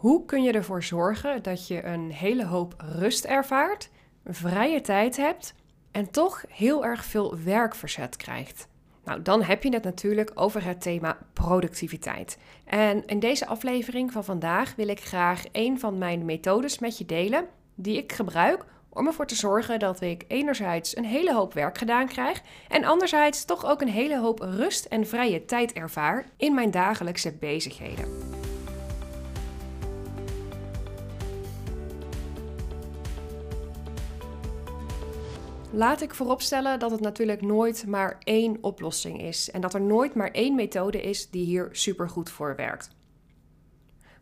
Hoe kun je ervoor zorgen dat je een hele hoop rust ervaart, vrije tijd hebt en toch heel erg veel werkverzet krijgt? Nou, dan heb je het natuurlijk over het thema productiviteit. En in deze aflevering van vandaag wil ik graag een van mijn methodes met je delen die ik gebruik om ervoor te zorgen dat ik enerzijds een hele hoop werk gedaan krijg en anderzijds toch ook een hele hoop rust en vrije tijd ervaar in mijn dagelijkse bezigheden. Laat ik vooropstellen dat het natuurlijk nooit maar één oplossing is en dat er nooit maar één methode is die hier supergoed voor werkt.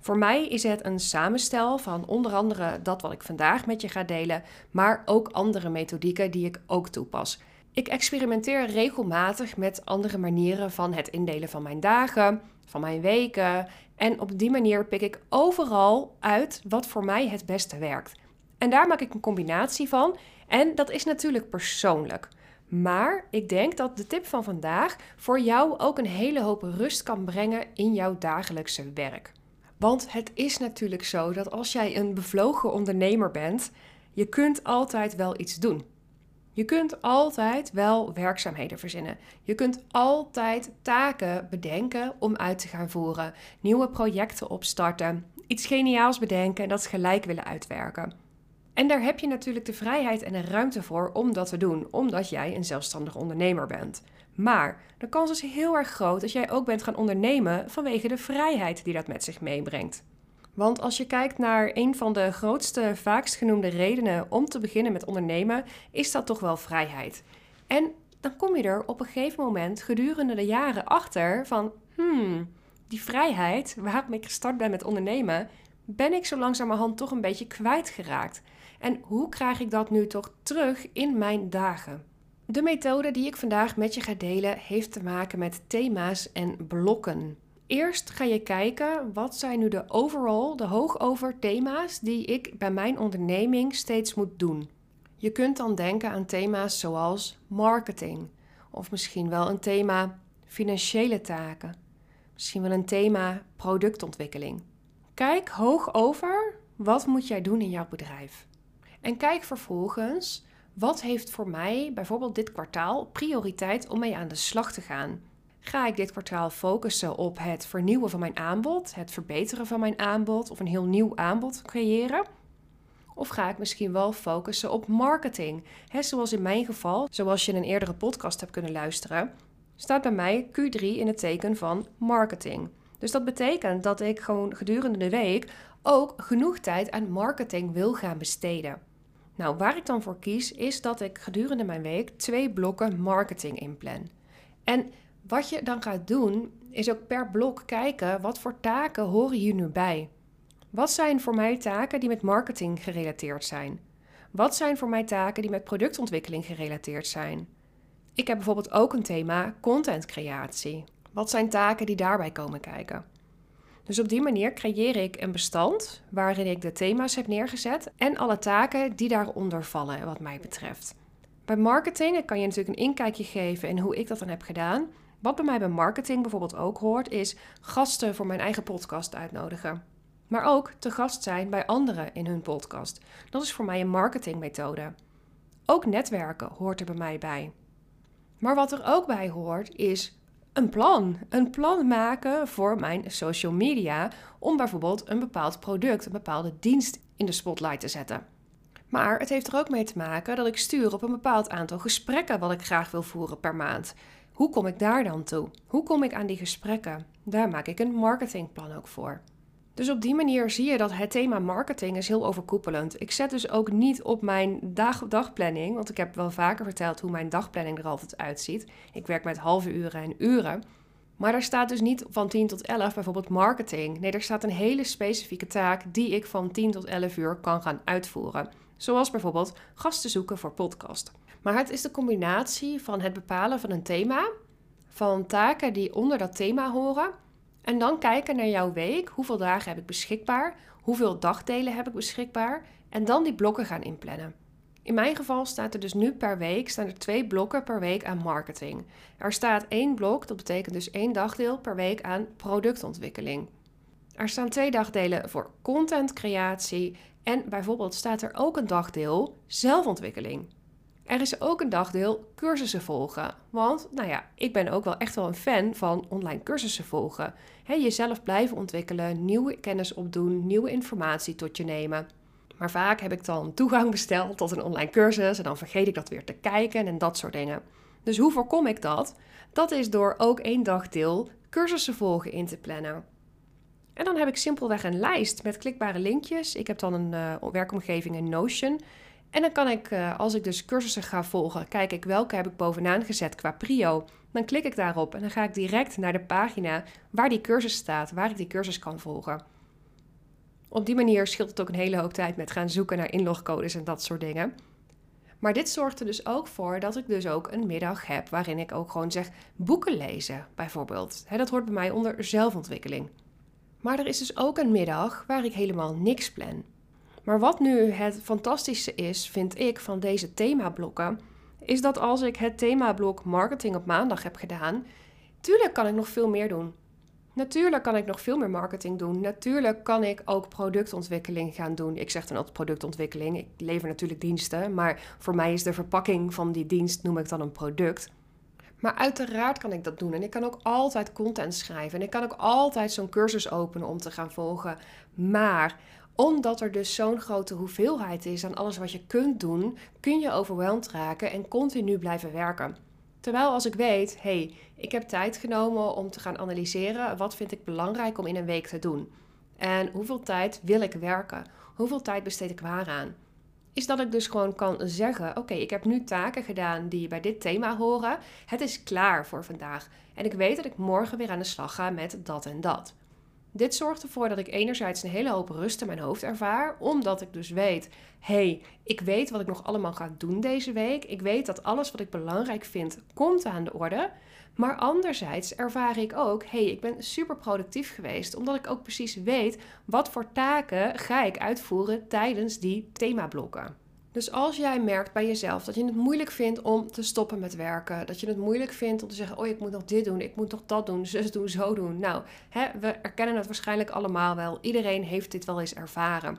Voor mij is het een samenstel van onder andere dat wat ik vandaag met je ga delen, maar ook andere methodieken die ik ook toepas. Ik experimenteer regelmatig met andere manieren van het indelen van mijn dagen, van mijn weken en op die manier pik ik overal uit wat voor mij het beste werkt. En daar maak ik een combinatie van en dat is natuurlijk persoonlijk. Maar ik denk dat de tip van vandaag voor jou ook een hele hoop rust kan brengen in jouw dagelijkse werk. Want het is natuurlijk zo dat als jij een bevlogen ondernemer bent, je kunt altijd wel iets doen. Je kunt altijd wel werkzaamheden verzinnen. Je kunt altijd taken bedenken om uit te gaan voeren, nieuwe projecten opstarten, iets geniaals bedenken en dat gelijk willen uitwerken. En daar heb je natuurlijk de vrijheid en de ruimte voor om dat te doen, omdat jij een zelfstandig ondernemer bent. Maar de kans is heel erg groot dat jij ook bent gaan ondernemen vanwege de vrijheid die dat met zich meebrengt. Want als je kijkt naar een van de grootste, vaakst genoemde redenen om te beginnen met ondernemen, is dat toch wel vrijheid. En dan kom je er op een gegeven moment gedurende de jaren achter van, hmm, die vrijheid waarom ik gestart ben met ondernemen, ben ik zo langzamerhand toch een beetje kwijtgeraakt. En hoe krijg ik dat nu toch terug in mijn dagen? De methode die ik vandaag met je ga delen heeft te maken met thema's en blokken. Eerst ga je kijken wat zijn nu de overall, de hoogover thema's die ik bij mijn onderneming steeds moet doen. Je kunt dan denken aan thema's zoals marketing of misschien wel een thema financiële taken, misschien wel een thema productontwikkeling. Kijk hoog over wat moet jij doen in jouw bedrijf. En kijk vervolgens wat heeft voor mij bijvoorbeeld dit kwartaal prioriteit om mee aan de slag te gaan. Ga ik dit kwartaal focussen op het vernieuwen van mijn aanbod, het verbeteren van mijn aanbod of een heel nieuw aanbod creëren? Of ga ik misschien wel focussen op marketing? He, zoals in mijn geval, zoals je in een eerdere podcast hebt kunnen luisteren, staat bij mij Q3 in het teken van marketing. Dus dat betekent dat ik gewoon gedurende de week ook genoeg tijd aan marketing wil gaan besteden. Nou, waar ik dan voor kies, is dat ik gedurende mijn week twee blokken marketing inplan. En wat je dan gaat doen, is ook per blok kijken wat voor taken horen hier nu bij. Wat zijn voor mij taken die met marketing gerelateerd zijn? Wat zijn voor mij taken die met productontwikkeling gerelateerd zijn? Ik heb bijvoorbeeld ook een thema contentcreatie. Wat zijn taken die daarbij komen kijken? Dus op die manier creëer ik een bestand waarin ik de thema's heb neergezet en alle taken die daaronder vallen, wat mij betreft. Bij marketing kan je natuurlijk een inkijkje geven in hoe ik dat dan heb gedaan. Wat bij mij bij marketing bijvoorbeeld ook hoort, is gasten voor mijn eigen podcast uitnodigen. Maar ook te gast zijn bij anderen in hun podcast. Dat is voor mij een marketingmethode. Ook netwerken hoort er bij mij bij. Maar wat er ook bij hoort, is een plan. Een plan maken voor mijn social media om bijvoorbeeld een bepaald product, een bepaalde dienst in de spotlight te zetten. Maar het heeft er ook mee te maken dat ik stuur op een bepaald aantal gesprekken wat ik graag wil voeren per maand. Hoe kom ik daar dan toe? Hoe kom ik aan die gesprekken? Daar maak ik een marketingplan ook voor. Dus op die manier zie je dat het thema marketing is heel overkoepelend. Ik zet dus ook niet op mijn dag dagplanning, want ik heb wel vaker verteld hoe mijn dagplanning er altijd uitziet. Ik werk met halve uren en uren. Maar daar staat dus niet van 10 tot 11 bijvoorbeeld marketing. Nee, er staat een hele specifieke taak die ik van 10 tot 11 uur kan gaan uitvoeren. Zoals bijvoorbeeld gasten zoeken voor podcast. Maar het is de combinatie van het bepalen van een thema, van taken die onder dat thema horen en dan kijken naar jouw week. Hoeveel dagen heb ik beschikbaar? Hoeveel dagdelen heb ik beschikbaar? En dan die blokken gaan inplannen. In mijn geval staat er dus nu per week staan er twee blokken per week aan marketing. Er staat één blok, dat betekent dus één dagdeel per week aan productontwikkeling. Er staan twee dagdelen voor contentcreatie en bijvoorbeeld staat er ook een dagdeel zelfontwikkeling. Er is ook een dagdeel cursussen volgen. Want, nou ja, ik ben ook wel echt wel een fan van online cursussen volgen. Jezelf blijven ontwikkelen, nieuwe kennis opdoen, nieuwe informatie tot je nemen. Maar vaak heb ik dan toegang besteld tot een online cursus en dan vergeet ik dat weer te kijken en dat soort dingen. Dus hoe voorkom ik dat? Dat is door ook één dagdeel cursussen volgen in te plannen. En dan heb ik simpelweg een lijst met klikbare linkjes. Ik heb dan een uh, werkomgeving in Notion. En dan kan ik, uh, als ik dus cursussen ga volgen, kijk ik welke heb ik bovenaan gezet qua prio. Dan klik ik daarop en dan ga ik direct naar de pagina waar die cursus staat, waar ik die cursus kan volgen. Op die manier scheelt het ook een hele hoop tijd met gaan zoeken naar inlogcodes en dat soort dingen. Maar dit zorgt er dus ook voor dat ik dus ook een middag heb waarin ik ook gewoon zeg boeken lezen, bijvoorbeeld. dat hoort bij mij onder zelfontwikkeling. Maar er is dus ook een middag waar ik helemaal niks plan. Maar wat nu het fantastische is, vind ik, van deze themablokken, is dat als ik het themablok marketing op maandag heb gedaan, tuurlijk kan ik nog veel meer doen. Natuurlijk kan ik nog veel meer marketing doen. Natuurlijk kan ik ook productontwikkeling gaan doen. Ik zeg dan altijd productontwikkeling. Ik lever natuurlijk diensten, maar voor mij is de verpakking van die dienst noem ik dan een product. Maar uiteraard kan ik dat doen. En ik kan ook altijd content schrijven. En ik kan ook altijd zo'n cursus openen om te gaan volgen. Maar omdat er dus zo'n grote hoeveelheid is aan alles wat je kunt doen, kun je overweldigd raken en continu blijven werken. Terwijl als ik weet, hey, ik heb tijd genomen om te gaan analyseren wat vind ik belangrijk om in een week te doen. En hoeveel tijd wil ik werken? Hoeveel tijd besteed ik waaraan? Is dat ik dus gewoon kan zeggen: Oké, ik heb nu taken gedaan die bij dit thema horen. Het is klaar voor vandaag. En ik weet dat ik morgen weer aan de slag ga met dat en dat. Dit zorgt ervoor dat ik enerzijds een hele hoop rust in mijn hoofd ervaar, omdat ik dus weet: hey, ik weet wat ik nog allemaal ga doen deze week. Ik weet dat alles wat ik belangrijk vind komt aan de orde. Maar anderzijds ervaar ik ook: hey, ik ben super productief geweest, omdat ik ook precies weet wat voor taken ga ik uitvoeren tijdens die themablokken. Dus als jij merkt bij jezelf dat je het moeilijk vindt om te stoppen met werken, dat je het moeilijk vindt om te zeggen: Oh, ik moet nog dit doen, ik moet nog dat doen, zus doen, zo doen. Nou, hè, we erkennen het waarschijnlijk allemaal wel. Iedereen heeft dit wel eens ervaren.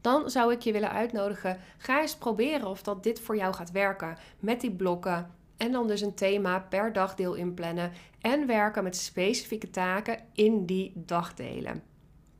Dan zou ik je willen uitnodigen: ga eens proberen of dat dit voor jou gaat werken. Met die blokken. En dan dus een thema per dagdeel inplannen. En werken met specifieke taken in die dagdelen.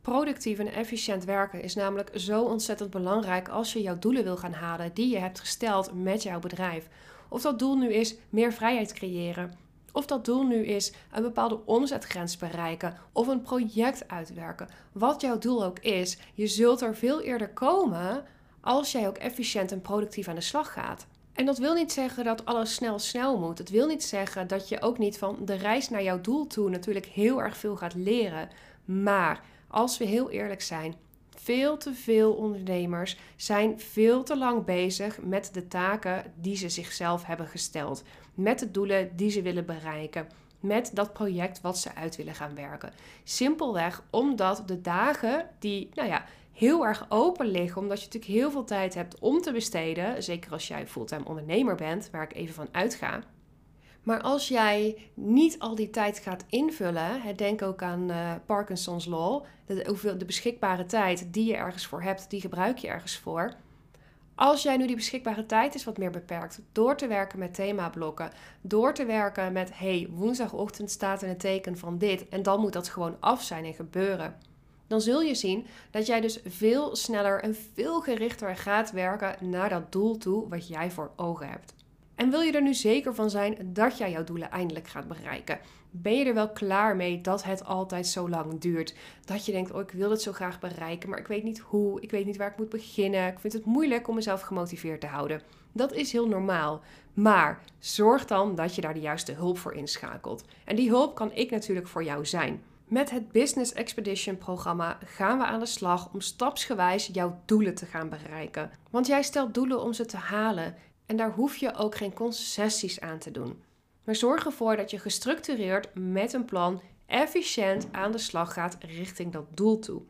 Productief en efficiënt werken is namelijk zo ontzettend belangrijk als je jouw doelen wil gaan halen die je hebt gesteld met jouw bedrijf. Of dat doel nu is meer vrijheid creëren, of dat doel nu is een bepaalde omzetgrens bereiken of een project uitwerken. Wat jouw doel ook is, je zult er veel eerder komen als jij ook efficiënt en productief aan de slag gaat. En dat wil niet zeggen dat alles snel snel moet. Het wil niet zeggen dat je ook niet van de reis naar jouw doel toe natuurlijk heel erg veel gaat leren. Maar als we heel eerlijk zijn, veel te veel ondernemers zijn veel te lang bezig met de taken die ze zichzelf hebben gesteld, met de doelen die ze willen bereiken, met dat project wat ze uit willen gaan werken. Simpelweg omdat de dagen die, nou ja, heel erg open liggen, omdat je natuurlijk heel veel tijd hebt om te besteden, zeker als jij fulltime ondernemer bent, waar ik even van uitga maar als jij niet al die tijd gaat invullen, denk ook aan uh, Parkinson's Law, de, de beschikbare tijd die je ergens voor hebt, die gebruik je ergens voor. Als jij nu die beschikbare tijd is wat meer beperkt, door te werken met themablokken, door te werken met hey, woensdagochtend staat in het teken van dit en dan moet dat gewoon af zijn en gebeuren. Dan zul je zien dat jij dus veel sneller en veel gerichter gaat werken naar dat doel toe wat jij voor ogen hebt. En wil je er nu zeker van zijn dat jij jouw doelen eindelijk gaat bereiken? Ben je er wel klaar mee dat het altijd zo lang duurt? Dat je denkt, oh ik wil het zo graag bereiken, maar ik weet niet hoe, ik weet niet waar ik moet beginnen. Ik vind het moeilijk om mezelf gemotiveerd te houden. Dat is heel normaal. Maar zorg dan dat je daar de juiste hulp voor inschakelt. En die hulp kan ik natuurlijk voor jou zijn. Met het Business Expedition programma gaan we aan de slag om stapsgewijs jouw doelen te gaan bereiken. Want jij stelt doelen om ze te halen en daar hoef je ook geen concessies aan te doen. Maar zorg ervoor dat je gestructureerd met een plan efficiënt aan de slag gaat richting dat doel toe.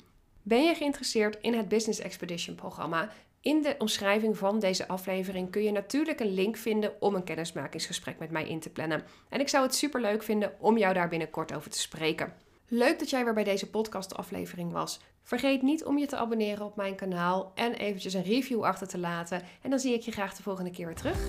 Ben je geïnteresseerd in het Business Expedition programma? In de omschrijving van deze aflevering kun je natuurlijk een link vinden om een kennismakingsgesprek met mij in te plannen. En ik zou het super leuk vinden om jou daar binnenkort over te spreken. Leuk dat jij weer bij deze podcastaflevering was. Vergeet niet om je te abonneren op mijn kanaal en eventjes een review achter te laten. En dan zie ik je graag de volgende keer weer terug.